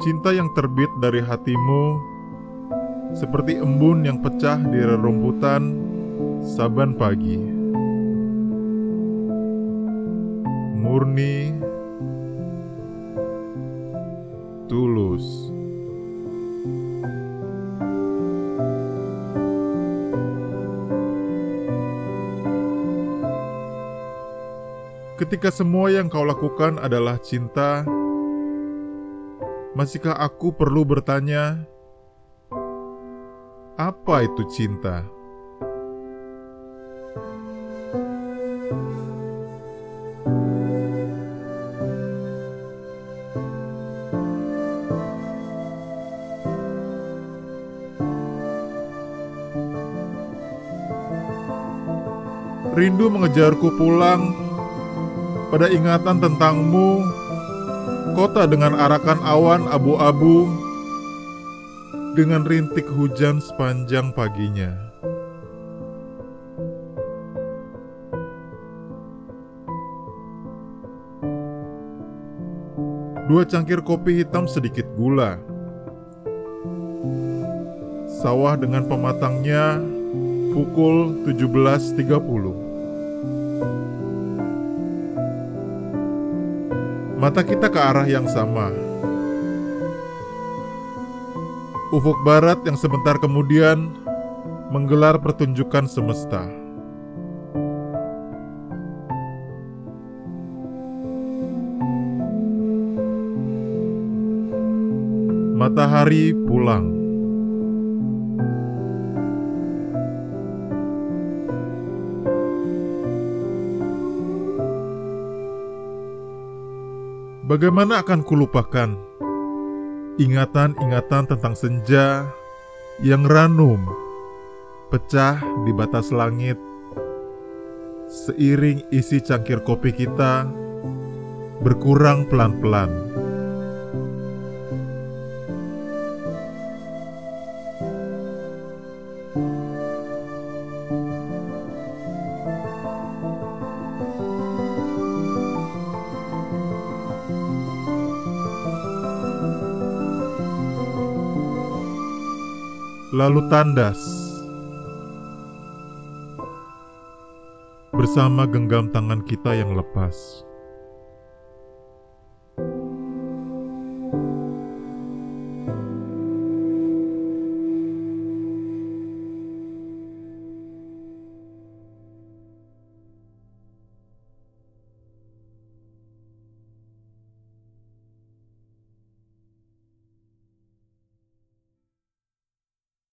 Cinta yang terbit dari hatimu seperti embun yang pecah di rerumputan saban pagi. Murni, tulus. Ketika semua yang kau lakukan adalah cinta, masihkah aku perlu bertanya, apa itu cinta? Rindu mengejarku pulang pada ingatan tentangmu, kota dengan arakan awan abu-abu, dengan rintik hujan sepanjang paginya. Dua cangkir kopi hitam sedikit gula. Sawah dengan pematangnya pukul 17.30. Mata kita ke arah yang sama. Ufuk barat yang sebentar kemudian menggelar pertunjukan semesta. Matahari pulang. Bagaimana akan kulupakan ingatan-ingatan tentang senja yang ranum pecah di batas langit seiring isi cangkir kopi kita berkurang pelan-pelan. Lalu tandas bersama genggam tangan kita yang lepas.